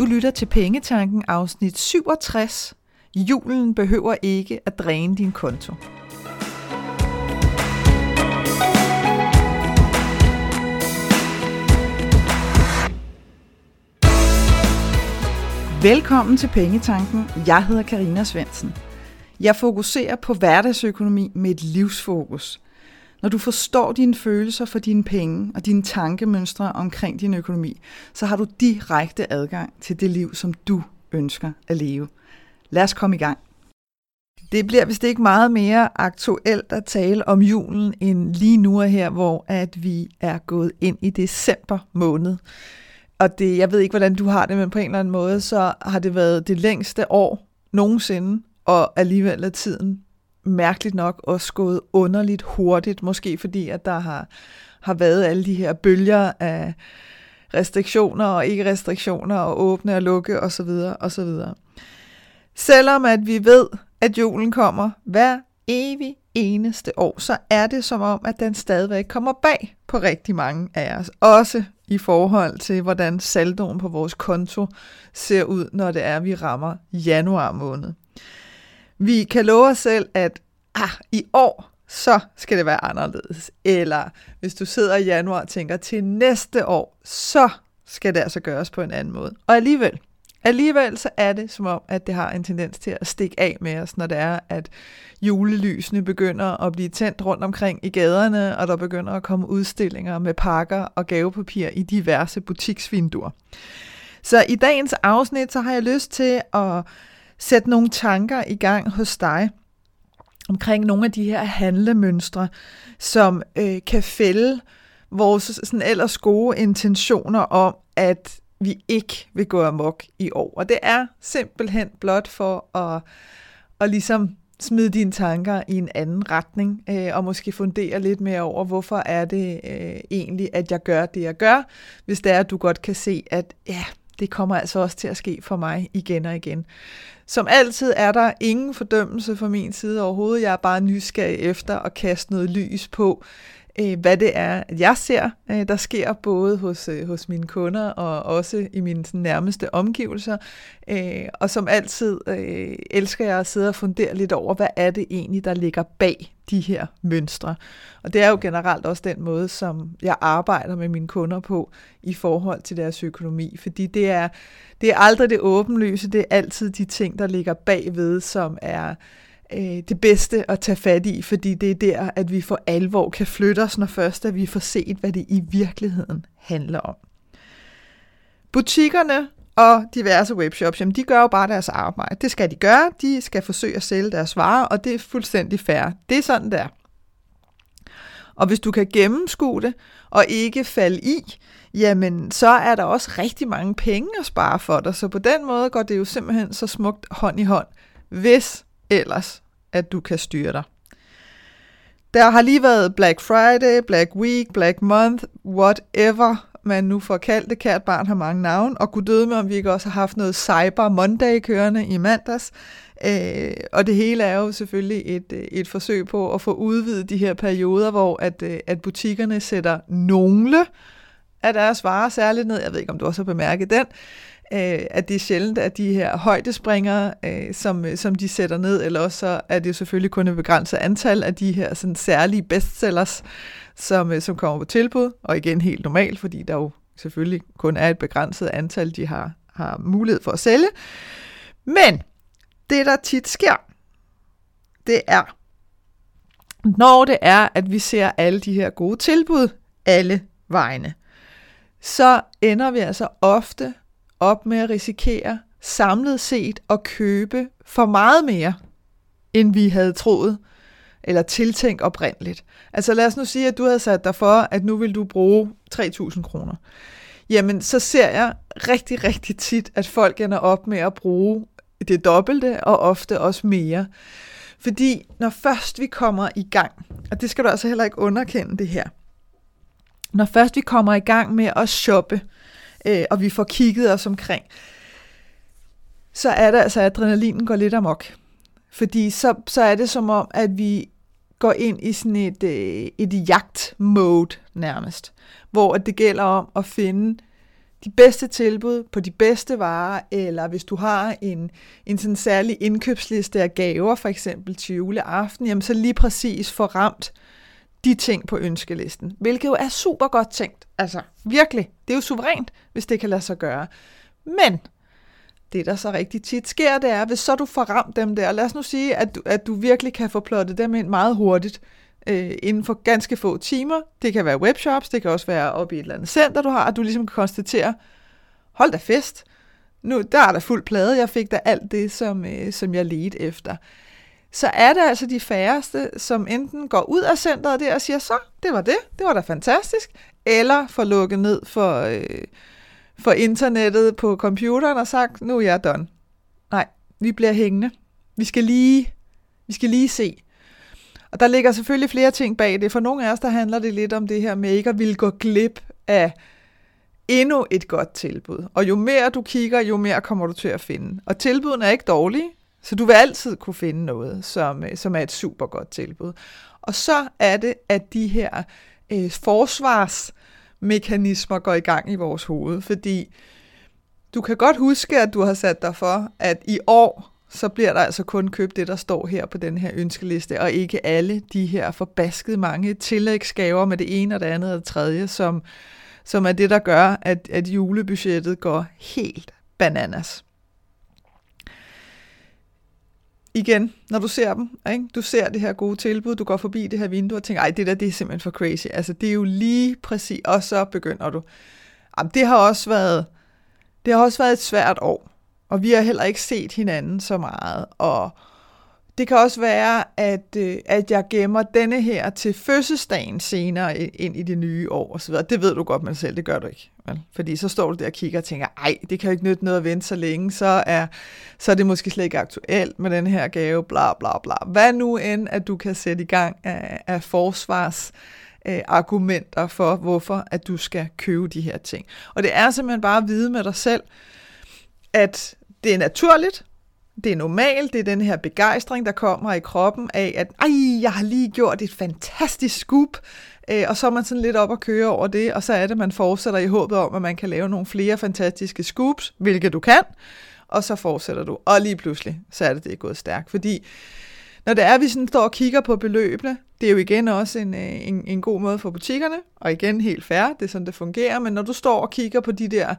Du lytter til Pengetanken afsnit 67. Julen behøver ikke at dræne din konto. Velkommen til Pengetanken. Jeg hedder Karina Svensen. Jeg fokuserer på hverdagsøkonomi med et livsfokus. Når du forstår dine følelser for dine penge og dine tankemønstre omkring din økonomi, så har du direkte adgang til det liv, som du ønsker at leve. Lad os komme i gang. Det bliver vist ikke meget mere aktuelt at tale om julen end lige nu her, hvor at vi er gået ind i december måned. Og det, jeg ved ikke, hvordan du har det, men på en eller anden måde, så har det været det længste år nogensinde, og alligevel er tiden mærkeligt nok også gået underligt hurtigt, måske fordi, at der har, har været alle de her bølger af restriktioner og ikke restriktioner og åbne og lukke osv. osv. Selvom at vi ved, at julen kommer hver evig eneste år, så er det som om, at den stadigvæk kommer bag på rigtig mange af os. Også i forhold til, hvordan saldoen på vores konto ser ud, når det er, at vi rammer januar måned. Vi kan love os selv, at ah, i år, så skal det være anderledes. Eller hvis du sidder i januar og tænker, til næste år, så skal det altså gøres på en anden måde. Og alligevel, alligevel så er det som om, at det har en tendens til at stikke af med os, når det er, at julelysene begynder at blive tændt rundt omkring i gaderne, og der begynder at komme udstillinger med pakker og gavepapir i diverse butiksvinduer. Så i dagens afsnit, så har jeg lyst til at sætte nogle tanker i gang hos dig omkring nogle af de her handlemønstre, som øh, kan fælde vores sådan ellers gode intentioner om, at vi ikke vil gå amok i år. Og det er simpelthen blot for at, at ligesom smide dine tanker i en anden retning, øh, og måske fundere lidt mere over, hvorfor er det øh, egentlig, at jeg gør det, jeg gør, hvis det er, at du godt kan se, at ja, det kommer altså også til at ske for mig igen og igen. Som altid er der ingen fordømmelse fra min side overhovedet. Jeg er bare nysgerrig efter at kaste noget lys på, øh, hvad det er, jeg ser, øh, der sker både hos, øh, hos mine kunder og også i mine sådan, nærmeste omgivelser. Og som altid elsker jeg at sidde og fundere lidt over, hvad er det egentlig, der ligger bag de her mønstre. Og det er jo generelt også den måde, som jeg arbejder med mine kunder på i forhold til deres økonomi. Fordi det er, det er aldrig det åbenlyse, det er altid de ting, der ligger bagved, som er øh, det bedste at tage fat i, fordi det er der, at vi for alvor kan flytte os, når først at vi får set, hvad det i virkeligheden handler om. Butikkerne og diverse webshops, jamen de gør jo bare deres arbejde. Det skal de gøre. De skal forsøge at sælge deres varer, og det er fuldstændig fair. Det er sådan, der. Og hvis du kan gennemskue det og ikke falde i, jamen så er der også rigtig mange penge at spare for dig. Så på den måde går det jo simpelthen så smukt hånd i hånd, hvis ellers at du kan styre dig. Der har lige været Black Friday, Black Week, Black Month, whatever man nu får kaldt det. Kært barn har mange navne, og kunne døde med, om vi ikke også har haft noget Cyber Monday kørende i mandags. Øh, og det hele er jo selvfølgelig et, øh, et forsøg på at få udvidet de her perioder, hvor at, øh, at butikkerne sætter nogle af deres varer særligt ned. Jeg ved ikke, om du også har bemærket den øh, at det er sjældent, at de her højdespringere, øh, som, øh, som de sætter ned, eller også så er det selvfølgelig kun et begrænset antal af de her sådan, særlige bestsellers, øh, som øh, som kommer på tilbud, og igen helt normalt, fordi der jo selvfølgelig kun er et begrænset antal, de har, har mulighed for at sælge. Men det, der tit sker, det er, når det er, at vi ser alle de her gode tilbud alle vegne, så ender vi altså ofte op med at risikere samlet set at købe for meget mere, end vi havde troet eller tiltænkt oprindeligt. Altså lad os nu sige, at du havde sat dig for, at nu vil du bruge 3.000 kroner. Jamen, så ser jeg rigtig, rigtig tit, at folk ender op med at bruge det dobbelte, og ofte også mere. Fordi når først vi kommer i gang, og det skal du altså heller ikke underkende det her, når først vi kommer i gang med at shoppe, øh, og vi får kigget os omkring, så er det altså, at adrenalinen går lidt amok. Fordi så, så er det som om, at vi går ind i sådan et, øh, et jagt-mode nærmest, hvor det gælder om at finde de bedste tilbud på de bedste varer, eller hvis du har en, en sådan særlig indkøbsliste af gaver, for eksempel til juleaften, jamen så lige præcis få ramt de ting på ønskelisten, hvilket jo er super godt tænkt. Altså virkelig, det er jo suverænt, hvis det kan lade sig gøre. Men det, der så rigtig tit sker, det er, hvis så du får ramt dem der, lad os nu sige, at du, at du virkelig kan få plottet dem ind meget hurtigt, øh, inden for ganske få timer. Det kan være webshops, det kan også være oppe i et eller andet center, du har, at du ligesom kan konstatere, hold da fest, nu der er der fuld plade, jeg fik da alt det, som, øh, som jeg ledte efter. Så er det altså de færreste, som enten går ud af centret der og siger, så, det var det, det var da fantastisk, eller får lukket ned for, øh, for internettet på computeren og sagt, nu er jeg done. Nej, vi bliver hængende. Vi skal lige, vi skal lige se. Og der ligger selvfølgelig flere ting bag det. For nogle af os, der handler det lidt om det her med ikke at ville gå glip af endnu et godt tilbud. Og jo mere du kigger, jo mere kommer du til at finde. Og tilbuddene er ikke dårlige, så du vil altid kunne finde noget, som, øh, som er et super godt tilbud. Og så er det, at de her øh, mekanismer går i gang i vores hoved, fordi du kan godt huske, at du har sat dig for, at i år, så bliver der altså kun købt det, der står her på den her ønskeliste, og ikke alle de her forbaskede mange tillægsgaver med det ene og det andet og det tredje, som, som er det, der gør, at, at julebudgettet går helt bananas. Igen, når du ser dem, ikke? du ser det her gode tilbud, du går forbi det her vindue og tænker, ej, det der, det er simpelthen for crazy. Altså, det er jo lige præcis, og så begynder du. Jamen, det har også været, det har også været et svært år, og vi har heller ikke set hinanden så meget, og det kan også være, at, øh, at jeg gemmer denne her til fødselsdagen senere ind i det nye år osv. Det ved du godt, men selv det gør du ikke. Vel? Fordi så står du der og kigger og tænker, ej, det kan jo ikke nytte noget at vente så længe, så er, så er det måske slet ikke aktuelt med den her gave, bla bla bla. Hvad nu end, at du kan sætte i gang af, af forsvars øh, argumenter for, hvorfor at du skal købe de her ting. Og det er simpelthen bare at vide med dig selv, at det er naturligt, det er normalt, det er den her begejstring, der kommer i kroppen af, at ej, jeg har lige gjort et fantastisk scoop, øh, og så er man sådan lidt op og køre over det, og så er det, man fortsætter i håbet om, at man kan lave nogle flere fantastiske scoops, hvilket du kan, og så fortsætter du. Og lige pludselig, så er det, det er gået stærkt, fordi når det er, at vi sådan står og kigger på beløbene, det er jo igen også en, øh, en, en god måde for butikkerne, og igen helt fair, det er sådan, det fungerer, men når du står og kigger på de der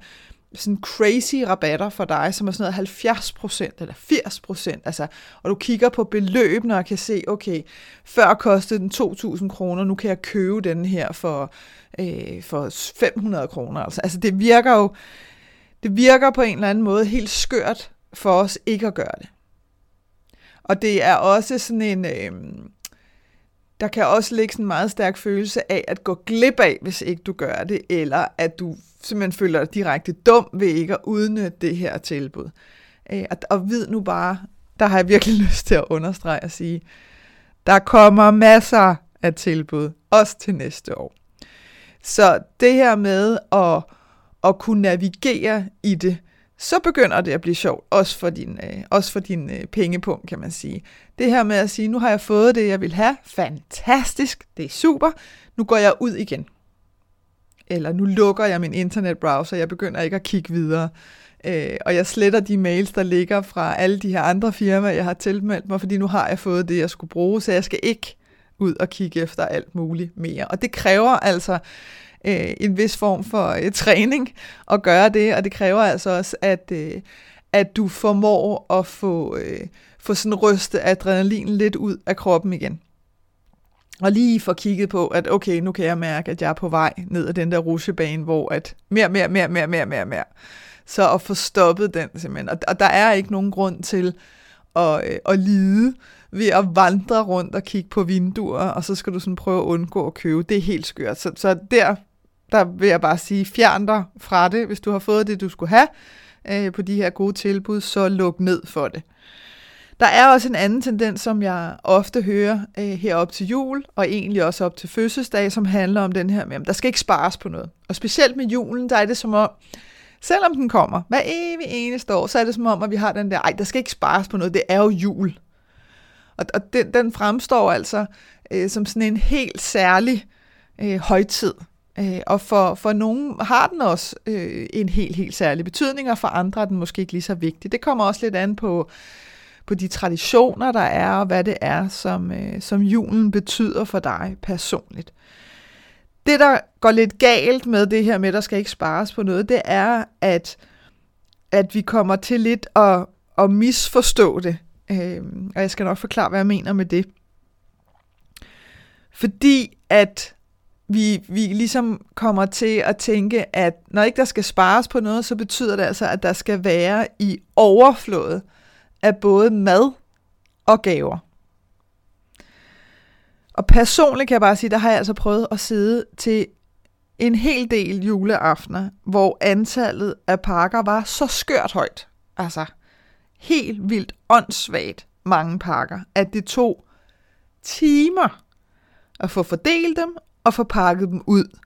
sådan crazy rabatter for dig, som er sådan noget 70% eller 80%, altså, og du kigger på beløbene og kan se, okay, før kostede den 2.000 kroner, nu kan jeg købe den her for, øh, for 500 kroner. Altså, altså det virker jo, det virker på en eller anden måde helt skørt for os ikke at gøre det. Og det er også sådan en, øh, der kan også ligge sådan en meget stærk følelse af at gå glip af, hvis ikke du gør det, eller at du simpelthen føler dig direkte dum ved ikke at udnytte det her tilbud. Øh, og, og vid nu bare, der har jeg virkelig lyst til at understrege og sige, der kommer masser af tilbud, også til næste år. Så det her med at, at kunne navigere i det, så begynder det at blive sjovt, også for din, øh, også for din øh, pengepunkt, kan man sige. Det her med at sige, nu har jeg fået det, jeg vil have, fantastisk, det er super, nu går jeg ud igen eller nu lukker jeg min internetbrowser, jeg begynder ikke at kigge videre. Øh, og jeg sletter de mails, der ligger fra alle de her andre firmaer, jeg har tilmeldt mig, fordi nu har jeg fået det, jeg skulle bruge, så jeg skal ikke ud og kigge efter alt muligt mere. Og det kræver altså øh, en vis form for øh, træning at gøre det, og det kræver altså også, at, øh, at du formår at få, øh, få sådan ryste adrenalin lidt ud af kroppen igen. Og lige få kigget på, at okay, nu kan jeg mærke, at jeg er på vej ned ad den der rutsjebane, hvor at mere, mere, mere, mere, mere, mere, mere. Så at få stoppet den simpelthen. Og, og der er ikke nogen grund til at, øh, at lide ved at vandre rundt og kigge på vinduer, og så skal du sådan prøve at undgå at købe. Det er helt skørt. Så, så der, der vil jeg bare sige, fjern dig fra det. Hvis du har fået det, du skulle have øh, på de her gode tilbud, så luk ned for det. Der er også en anden tendens, som jeg ofte hører øh, herop til jul, og egentlig også op til fødselsdag, som handler om den her med, at der skal ikke spares på noget. Og specielt med julen, der er det som om, selvom den kommer hver evig eneste år, så er det som om, at vi har den der, ej, der skal ikke spares på noget, det er jo jul. Og, og den, den fremstår altså øh, som sådan en helt særlig øh, højtid Øh, og for, for nogen har den også øh, en helt, helt særlig betydning, og for andre er den måske ikke lige så vigtig. Det kommer også lidt an på, på de traditioner, der er, og hvad det er, som, øh, som julen betyder for dig personligt. Det, der går lidt galt med det her med, at der skal ikke spares på noget, det er, at, at vi kommer til lidt at, at misforstå det. Øh, og jeg skal nok forklare, hvad jeg mener med det. Fordi at vi, vi ligesom kommer til at tænke, at når ikke der skal spares på noget, så betyder det altså, at der skal være i overflod af både mad og gaver. Og personligt kan jeg bare sige, der har jeg altså prøvet at sidde til en hel del juleaftener, hvor antallet af pakker var så skørt højt. Altså helt vildt åndssvagt mange pakker, at det tog timer at få fordelt dem og få pakket dem ud.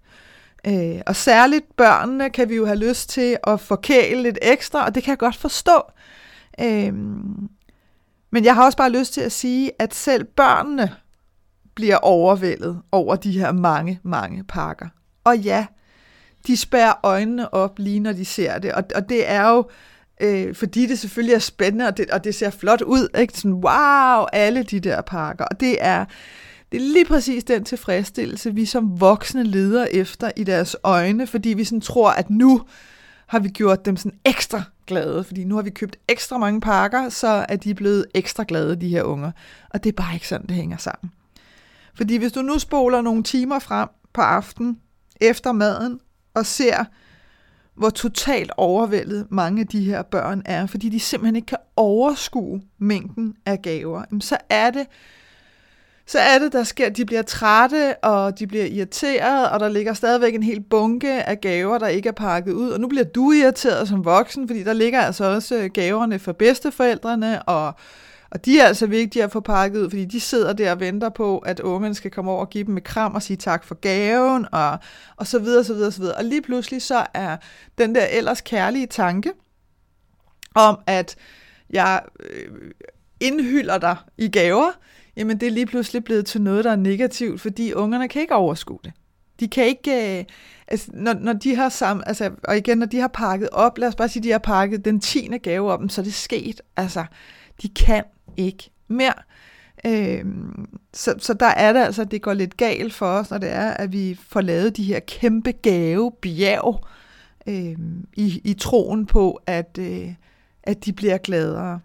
Øh, og særligt børnene kan vi jo have lyst til at forkæle lidt ekstra, og det kan jeg godt forstå. Øh, men jeg har også bare lyst til at sige, at selv børnene bliver overvældet over de her mange, mange pakker. Og ja, de spærer øjnene op lige når de ser det, og, og det er jo, øh, fordi det selvfølgelig er spændende, og det, og det ser flot ud, ikke? Sådan, wow, alle de der pakker, og det er, det er lige præcis den tilfredsstillelse, vi som voksne leder efter i deres øjne, fordi vi sådan tror, at nu har vi gjort dem sådan ekstra glade, fordi nu har vi købt ekstra mange pakker, så er de blevet ekstra glade, de her unger. Og det er bare ikke sådan, det hænger sammen. Fordi hvis du nu spoler nogle timer frem på aften efter maden og ser, hvor totalt overvældet mange af de her børn er, fordi de simpelthen ikke kan overskue mængden af gaver, så er det, så er det, der sker, de bliver trætte, og de bliver irriteret, og der ligger stadigvæk en hel bunke af gaver, der ikke er pakket ud. Og nu bliver du irriteret som voksen, fordi der ligger altså også øh, gaverne for bedsteforældrene, og, og de er altså vigtige at få pakket ud, fordi de sidder der og venter på, at ungen skal komme over og give dem et kram og sige tak for gaven, og, og så videre, så videre, så videre. Og lige pludselig så er den der ellers kærlige tanke om, at jeg øh, indhylder dig i gaver, jamen det er lige pludselig blevet til noget, der er negativt, fordi ungerne kan ikke overskue det. De kan ikke, øh, altså, når, når de har sammen, altså, og igen, når de har pakket op, lad os bare sige, de har pakket den tiende gave op, så er det sket. Altså, de kan ikke mere. Øh, så, så der er det altså, det går lidt galt for os, når det er, at vi får lavet de her kæmpe gave, bjerg, øh, i, i troen på, at, øh, at de bliver gladere.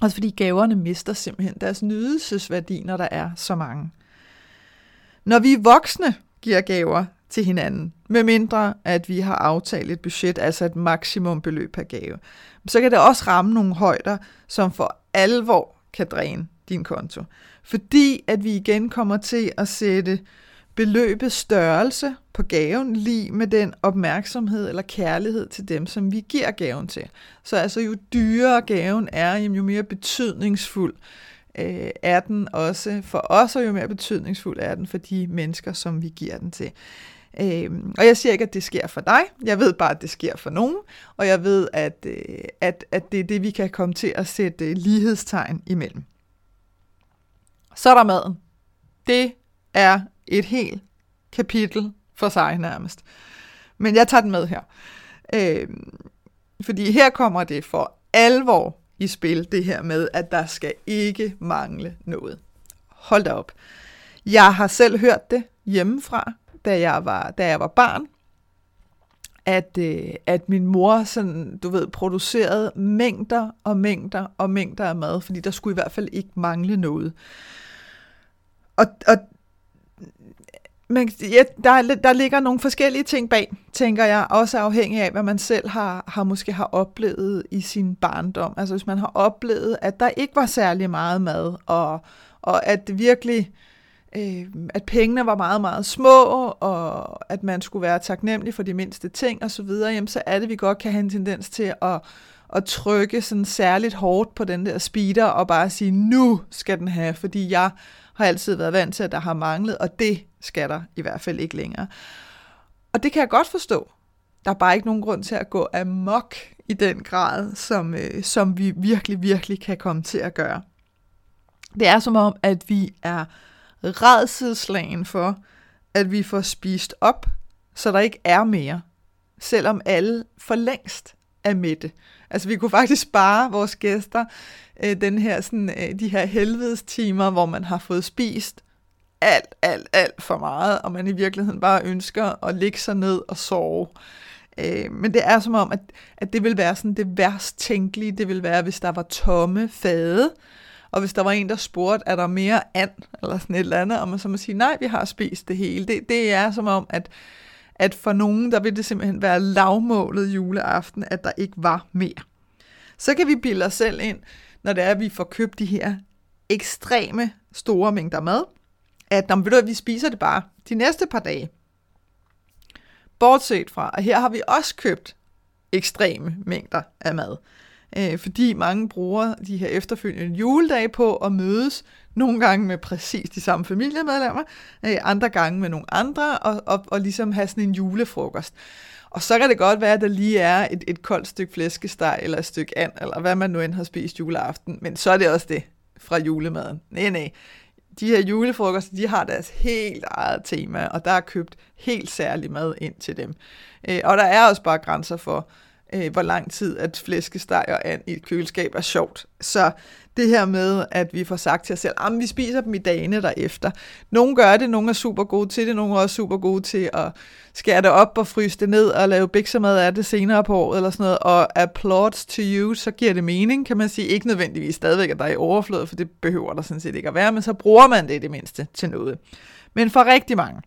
Også fordi gaverne mister simpelthen deres nydelsesværdi, når der er så mange. Når vi voksne giver gaver til hinanden, medmindre at vi har aftalt et budget, altså et maksimum beløb per gave, så kan det også ramme nogle højder, som for alvor kan dræne din konto. Fordi at vi igen kommer til at sætte beløbets størrelse på gaven lige med den opmærksomhed eller kærlighed til dem, som vi giver gaven til. Så altså jo dyrere gaven er, jo mere betydningsfuld øh, er den også for os, og jo mere betydningsfuld er den for de mennesker, som vi giver den til. Øh, og jeg siger ikke, at det sker for dig. Jeg ved bare, at det sker for nogen. Og jeg ved, at, øh, at, at det er det, vi kan komme til at sætte øh, lighedstegn imellem. Så er der maden. Det er et helt kapitel for sig nærmest. Men jeg tager den med her. Øh, fordi her kommer det for alvor i spil, det her med, at der skal ikke mangle noget. Hold da op. Jeg har selv hørt det hjemmefra, da jeg var, da jeg var barn, at, øh, at min mor sådan, du ved, producerede mængder og mængder og mængder af mad, fordi der skulle i hvert fald ikke mangle noget. Og, og men ja, der, der ligger nogle forskellige ting bag, tænker jeg, også afhængig af, hvad man selv har, har måske har oplevet i sin barndom. Altså hvis man har oplevet, at der ikke var særlig meget mad, og, og at det virkelig, øh, at pengene var meget, meget små, og at man skulle være taknemmelig for de mindste ting osv., jamen så er det, vi godt kan have en tendens til at, at trykke sådan særligt hårdt på den der speeder, og bare sige, nu skal den have, fordi jeg har altid været vant til, at der har manglet, og det skal der i hvert fald ikke længere. Og det kan jeg godt forstå. Der er bare ikke nogen grund til at gå amok i den grad, som, øh, som vi virkelig, virkelig kan komme til at gøre. Det er som om, at vi er redselslagen for, at vi får spist op, så der ikke er mere, selvom alle for længst af Mette. Altså vi kunne faktisk spare vores gæster øh, den her, sådan, øh, de her helvedes timer, hvor man har fået spist alt, alt, alt for meget, og man i virkeligheden bare ønsker at ligge sig ned og sove. Øh, men det er som om, at, at det vil være sådan det værst tænkelige, det vil være, hvis der var tomme fade, og hvis der var en, der spurgte, er der mere and, eller sådan et eller andet, og man så må sige, nej, vi har spist det hele. Det, det er som om, at, at for nogen, der vil det simpelthen være lavmålet juleaften, at der ikke var mere. Så kan vi bilde os selv ind, når det er, at vi får købt de her ekstreme store mængder mad, at når, ved du, at vi spiser det bare de næste par dage. Bortset fra, at her har vi også købt ekstreme mængder af mad. Øh, fordi mange bruger de her efterfølgende juledage på at mødes, nogle gange med præcis de samme familiemedlemmer, øh, andre gange med nogle andre, og, og, og ligesom have sådan en julefrokost. Og så kan det godt være, at der lige er et, et koldt stykke flæskesteg, eller et stykke and, eller hvad man nu end har spist juleaften, men så er det også det fra julemaden. Nej, nej de her julefrokoster, de har deres helt eget tema, og der er købt helt særlig mad ind til dem. Øh, og der er også bare grænser for, øh, hvor lang tid at flæskesteg og and i et køleskab er sjovt. Så det her med, at vi får sagt til os selv, ah, at vi spiser dem i dagene derefter. Nogle gør det, nogle er super gode til det, nogle er også super gode til at skære det op og fryse det ned og lave biksemad af det senere på året eller sådan noget. Og applauds to you, så giver det mening, kan man sige. Ikke nødvendigvis stadigvæk, at der er i overflod, for det behøver der sådan set ikke at være, men så bruger man det i det mindste til noget. Men for rigtig mange,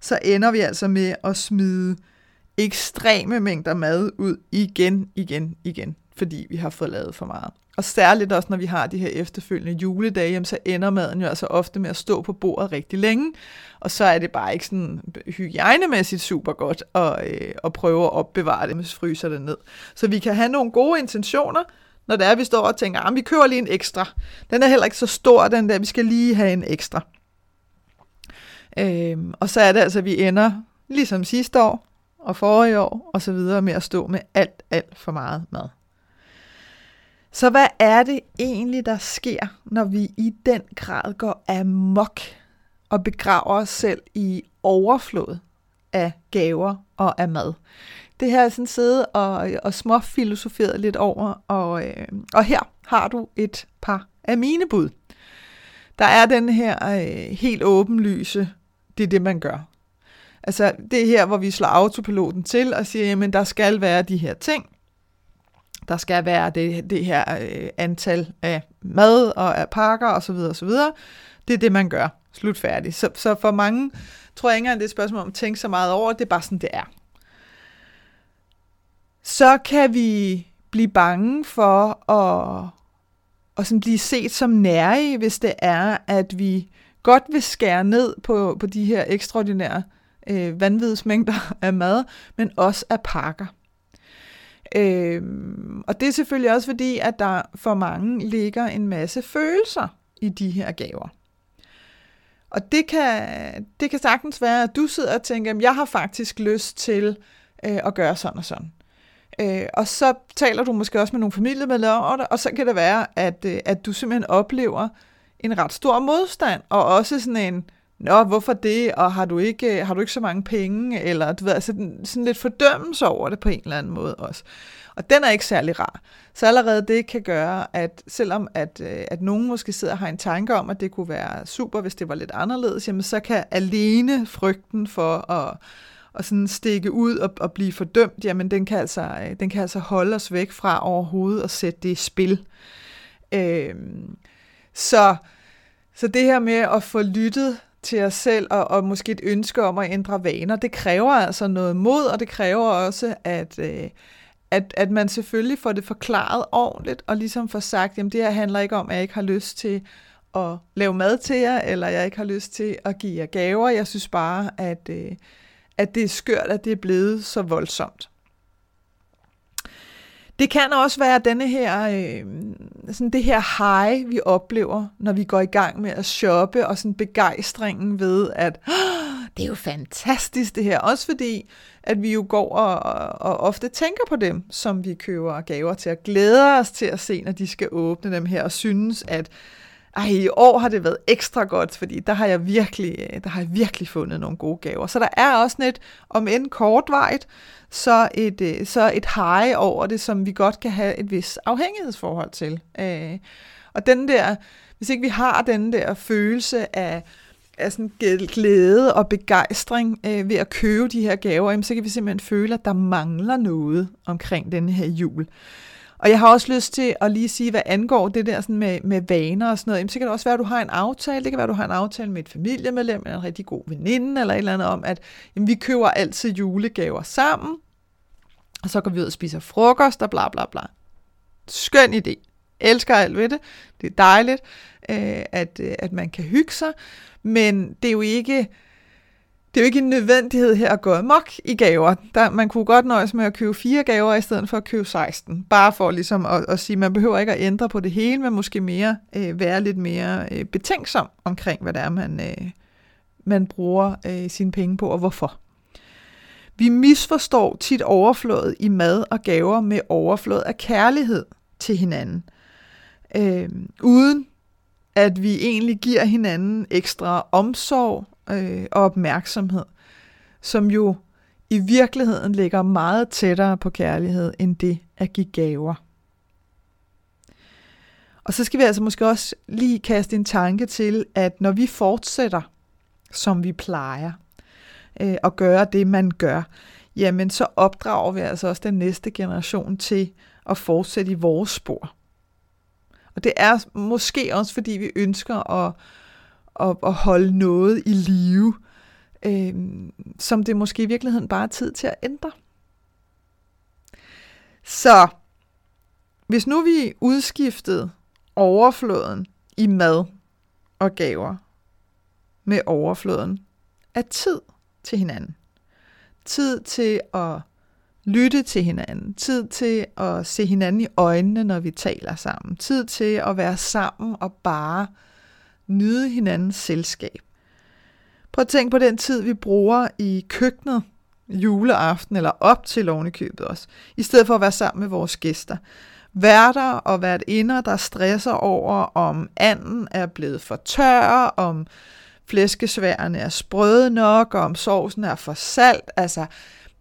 så ender vi altså med at smide ekstreme mængder mad ud igen, igen, igen, fordi vi har fået lavet for meget. Og særligt også, når vi har de her efterfølgende juledage, jamen, så ender maden jo altså ofte med at stå på bordet rigtig længe, og så er det bare ikke sådan hygiejnemæssigt super godt at, øh, at prøve at opbevare det, hvis fryser det ned. Så vi kan have nogle gode intentioner, når det er, at vi står og tænker, ah, at vi kører lige en ekstra. Den er heller ikke så stor, den der, vi skal lige have en ekstra. Øhm, og så er det altså, at vi ender, ligesom sidste år, og forrige år, og så videre med at stå med alt, alt for meget mad. Så hvad er det egentlig, der sker, når vi i den grad går amok og begraver os selv i overflod af gaver og af mad? Det her er sådan siddet og, og småfilosoferet lidt over, og, øh, og her har du et par af mine bud. Der er den her øh, helt åbenlyse, det er det, man gør. Altså det her, hvor vi slår autopiloten til og siger, jamen der skal være de her ting. Der skal være det, det her øh, antal af mad og af pakker osv. osv. Det er det, man gør. Slut færdig. Så, så for mange tror jeg ikke engang, det er et spørgsmål om at tænke så meget over. Det er bare sådan, det er. Så kan vi blive bange for at, at sådan blive set som nære, hvis det er, at vi godt vil skære ned på, på de her ekstraordinære øh, vanvidsmængder af mad, men også af pakker. Øh, og det er selvfølgelig også fordi, at der for mange ligger en masse følelser i de her gaver. Og det kan, det kan sagtens være, at du sidder og tænker, at jeg har faktisk lyst til øh, at gøre sådan og sådan. Øh, og så taler du måske også med nogle familiemedlemmer om det, og så kan det være, at, øh, at du simpelthen oplever en ret stor modstand, og også sådan en, nå, hvorfor det, og har du ikke, øh, har du ikke så mange penge, eller du ved, altså sådan lidt fordømmelse over det på en eller anden måde også. Og den er ikke særlig rar. Så allerede det kan gøre, at selvom at, øh, at nogen måske sidder og har en tanke om, at det kunne være super, hvis det var lidt anderledes, jamen så kan alene frygten for at, at sådan stikke ud og, og blive fordømt, jamen den kan, altså, øh, den kan altså holde os væk fra overhovedet at sætte det i spil. Øhm, så, så det her med at få lyttet til os selv, og, og måske et ønske om at ændre vaner, det kræver altså noget mod, og det kræver også, at, øh, at, at man selvfølgelig får det forklaret ordentligt, og ligesom får sagt, jamen det her handler ikke om, at jeg ikke har lyst til at lave mad til jer, eller jeg ikke har lyst til at give jer gaver. Jeg synes bare, at, øh, at det er skørt, at det er blevet så voldsomt. Det kan også være denne her, øh, sådan det her high, vi oplever, når vi går i gang med at shoppe, og sådan begejstringen ved, at det er jo fantastisk det her. Også fordi, at vi jo går og, og ofte tænker på dem, som vi køber gaver til, at glæde os til at se, når de skal åbne dem her, og synes, at ej, i år har det været ekstra godt, fordi der har jeg virkelig, øh, der har jeg virkelig fundet nogle gode gaver. Så der er også net, om end kortvejt, så et, øh, så et hej over det, som vi godt kan have et vis afhængighedsforhold til. Øh, og den der, hvis ikke vi har den der følelse af, af sådan glæde og begejstring øh, ved at købe de her gaver, så kan vi simpelthen føle, at der mangler noget omkring den her jul. Og jeg har også lyst til at lige sige, hvad angår det der sådan med, med vaner og sådan noget, jamen, så kan det også være, at du har en aftale. Det kan være, at du har en aftale med et familiemedlem eller en rigtig god veninde eller et eller andet om, at jamen, vi køber altid julegaver sammen, og så går vi ud og spiser frokost og bla bla bla. Skøn idé. Elsker alt ved det. Det er dejligt, øh, at, øh, at man kan hygge sig, men det er jo ikke det er jo ikke en nødvendighed her at gå amok i gaver. Der, man kunne godt nøjes med at købe fire gaver, i stedet for at købe 16. Bare for ligesom at, at sige, man behøver ikke at ændre på det hele, men måske mere øh, være lidt mere øh, betænksom omkring, hvad det er, man, øh, man bruger øh, sine penge på, og hvorfor. Vi misforstår tit overflødet i mad og gaver med overflod af kærlighed til hinanden. Øh, uden at vi egentlig giver hinanden ekstra omsorg øh, og opmærksomhed, som jo i virkeligheden ligger meget tættere på kærlighed, end det at give gaver. Og så skal vi altså måske også lige kaste en tanke til, at når vi fortsætter, som vi plejer, øh, at gøre det, man gør, jamen så opdrager vi altså også den næste generation til at fortsætte i vores spor. Og det er måske også, fordi vi ønsker at at, at holde noget i live, øh, som det måske i virkeligheden bare er tid til at ændre. Så hvis nu vi udskiftede overfloden i mad og gaver med overfloden af tid til hinanden. Tid til at lytte til hinanden. Tid til at se hinanden i øjnene, når vi taler sammen. Tid til at være sammen og bare nyde hinandens selskab. Prøv at tænke på den tid, vi bruger i køkkenet juleaften, eller op til lovnekøbet også, i stedet for at være sammen med vores gæster. Værter og vært indre, der stresser over, om anden er blevet for tør, om flæskesværene er sprøde nok, og om sovsen er for salt. Altså,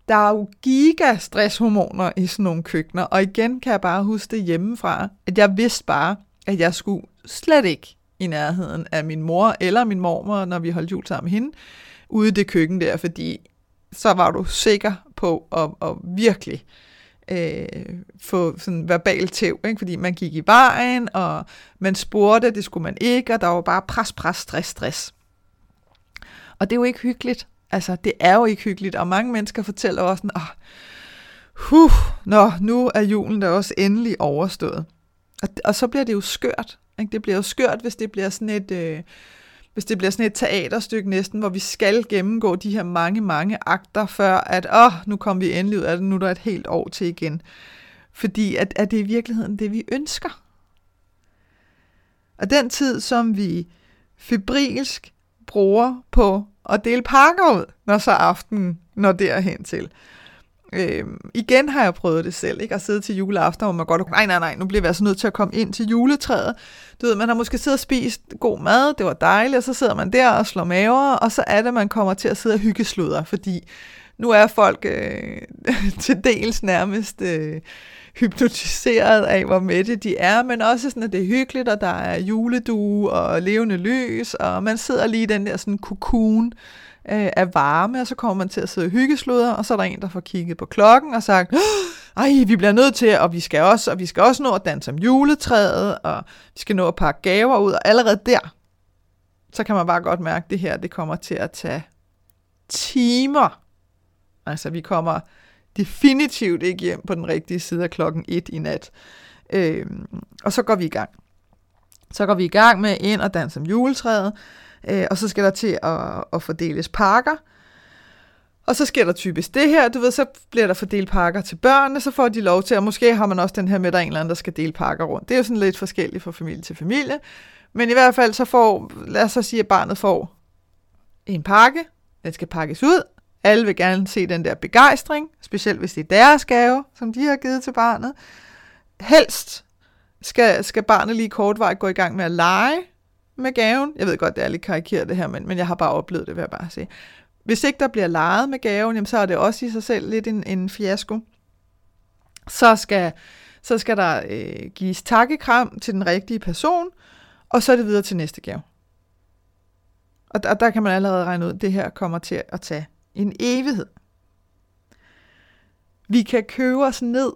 der er jo giga stresshormoner i sådan nogle køkkener, og igen kan jeg bare huske det hjemmefra, at jeg vidste bare, at jeg skulle slet ikke i nærheden af min mor eller min mormor, når vi holdt jul sammen med hende, ude i det køkken der, fordi så var du sikker på at, at virkelig øh, få sådan verbal tæv, ikke? fordi man gik i vejen, og man spurgte, det skulle man ikke, og der var bare pres, pres, stress, stress. Og det er jo ikke hyggeligt. Altså, det er jo ikke hyggeligt, og mange mennesker fortæller også sådan, oh, huh, nå, nu er julen da også endelig overstået. Og, og så bliver det jo skørt, ikke? Det bliver jo skørt, hvis det bliver sådan et... Øh, hvis det bliver sådan et teaterstykke næsten, hvor vi skal gennemgå de her mange, mange akter, før at, åh, oh, nu kommer vi endelig ud af det, nu er der et helt år til igen. Fordi at, at det er i virkeligheden det, vi ønsker. Og den tid, som vi febrilsk bruger på at dele pakker ud, når så aftenen når derhen til, Øh, igen har jeg prøvet det selv, ikke? At sidde til juleaften, hvor man godt, nej, nej, nej, nu bliver jeg altså nødt til at komme ind til juletræet. Du ved, man har måske siddet og spist god mad, det var dejligt, og så sidder man der og slår maver, og så er det, man kommer til at sidde og hyggesluder, fordi nu er folk øh, til dels nærmest øh, hypnotiseret af, hvor mætte de er, men også sådan, at det er hyggeligt, og der er juledue og levende lys, og man sidder lige i den der sådan cocoon, øh, af varme, og så kommer man til at sidde og hyggesluder, og så er der en, der får kigget på klokken og sagt, ej, vi bliver nødt til, og vi skal også, og vi skal også nå at danse om juletræet, og vi skal nå at pakke gaver ud, og allerede der, så kan man bare godt mærke, at det her, det kommer til at tage timer. Altså, vi kommer definitivt ikke hjem på den rigtige side af klokken 1 i nat. Øhm, og så går vi i gang. Så går vi i gang med ind og danse om juletræet, øh, og så skal der til at, at fordeles pakker. Og så sker der typisk det her, du ved, så bliver der fordelt pakker til børnene, så får de lov til, og måske har man også den her med, at der er en eller anden, der skal dele pakker rundt. Det er jo sådan lidt forskelligt fra familie til familie. Men i hvert fald så får, lad os så sige, at barnet får en pakke, den skal pakkes ud. Alle vil gerne se den der begejstring, specielt hvis det er deres gave, som de har givet til barnet. Helst skal, skal barnet lige kortvejt gå i gang med at lege med gaven, jeg ved godt, det er lidt karikeret det her, men, men jeg har bare oplevet det, vil jeg bare sige. Hvis ikke der bliver leget med gaven, jamen, så er det også i sig selv lidt en, en fiasko. Så skal, så skal der øh, gives takkekram til den rigtige person, og så er det videre til næste gave. Og der, der kan man allerede regne ud, at det her kommer til at tage en evighed. Vi kan købe os ned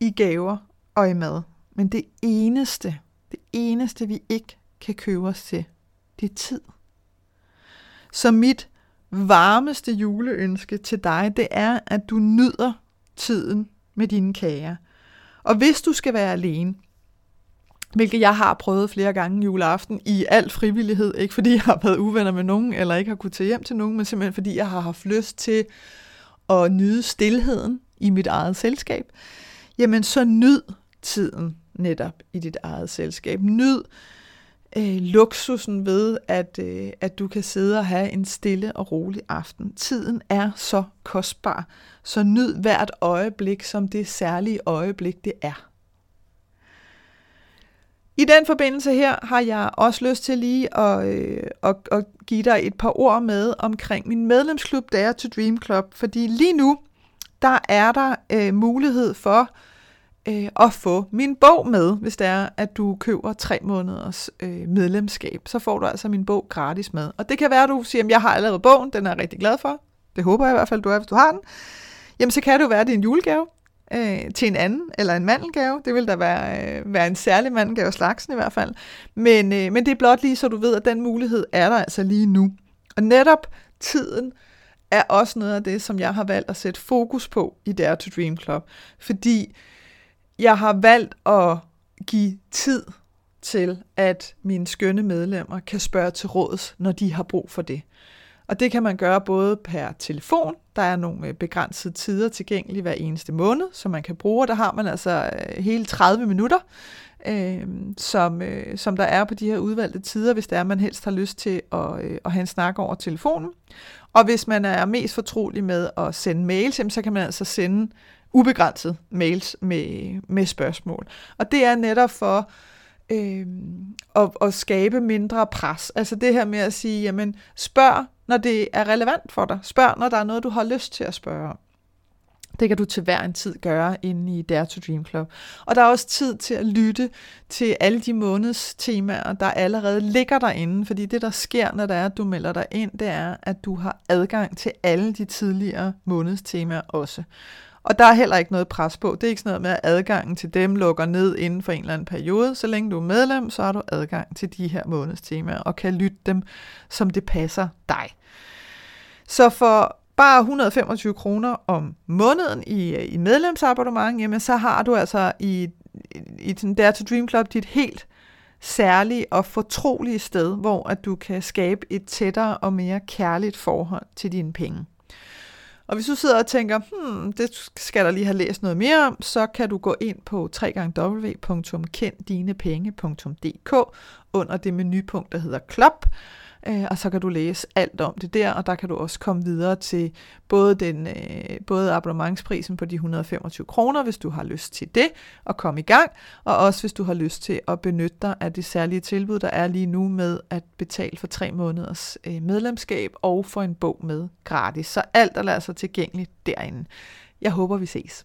i gaver og i mad, men det eneste, det eneste vi ikke kan købe os til, det er tid. Så mit varmeste juleønske til dig, det er, at du nyder tiden med dine kager. Og hvis du skal være alene, hvilket jeg har prøvet flere gange juleaften i al frivillighed, ikke fordi jeg har været uvenner med nogen, eller ikke har kunnet tage hjem til nogen, men simpelthen fordi jeg har haft lyst til at nyde stillheden i mit eget selskab, jamen så nyd tiden netop i dit eget selskab. Nyd øh, luksusen ved, at, øh, at du kan sidde og have en stille og rolig aften. Tiden er så kostbar, så nyd hvert øjeblik som det særlige øjeblik, det er. I den forbindelse her har jeg også lyst til lige at, øh, at, at give dig et par ord med omkring min medlemsklub Dare to Dream Club, fordi lige nu, der er der øh, mulighed for øh, at få min bog med, hvis det er, at du køber tre måneders øh, medlemskab. Så får du altså min bog gratis med. Og det kan være, at du siger, at jeg har allerede bogen, den er jeg rigtig glad for. Det håber jeg i hvert fald, du er, hvis du har den. Jamen, så kan det jo være, at det er en julegave øh, til en anden, eller en mandelgave. Det vil da være, øh, være en særlig mandelgave slagsen i hvert fald. Men, øh, men det er blot lige, så du ved, at den mulighed er der altså lige nu. Og netop tiden er også noget af det, som jeg har valgt at sætte fokus på i Dare to Dream Club. Fordi jeg har valgt at give tid til, at mine skønne medlemmer kan spørge til råds, når de har brug for det. Og det kan man gøre både per telefon, der er nogle øh, begrænsede tider tilgængelige hver eneste måned, som man kan bruge, og der har man altså øh, hele 30 minutter, øh, som, øh, som der er på de her udvalgte tider, hvis det er, man helst har lyst til at, øh, at have en snak over telefonen. Og hvis man er mest fortrolig med at sende mails, så kan man altså sende ubegrænset mails med, med spørgsmål. Og det er netop for øh, at, at skabe mindre pres. Altså det her med at sige, jamen spørg, når det er relevant for dig. Spørg, når der er noget, du har lyst til at spørge om. Det kan du til hver en tid gøre inde i Dare to Dream Club. Og der er også tid til at lytte til alle de måneds temaer, der allerede ligger derinde, fordi det, der sker, når der er, at du melder dig ind, det er, at du har adgang til alle de tidligere månedstemaer også. Og der er heller ikke noget pres på. Det er ikke sådan noget med, at adgangen til dem lukker ned inden for en eller anden periode. Så længe du er medlem, så har du adgang til de her månedstemaer og kan lytte dem, som det passer dig. Så for bare 125 kroner om måneden i, i medlemsabonnement, jamen så har du altså i, i den Dare to Dream Club dit helt særlige og fortrolige sted, hvor at du kan skabe et tættere og mere kærligt forhold til dine penge. Og hvis du sidder og tænker, hmm, det skal der lige have læst noget mere om, så kan du gå ind på www.kenddinepenge.dk under det menupunkt, der hedder Klop, øh, og så kan du læse alt om det der, og der kan du også komme videre til både, den, øh, både abonnementsprisen på de 125 kroner, hvis du har lyst til det, og komme i gang, og også hvis du har lyst til at benytte dig af det særlige tilbud, der er lige nu med at betale for tre måneders øh, medlemskab og få en bog med gratis. Så alt er altså tilgængeligt derinde. Jeg håber, vi ses.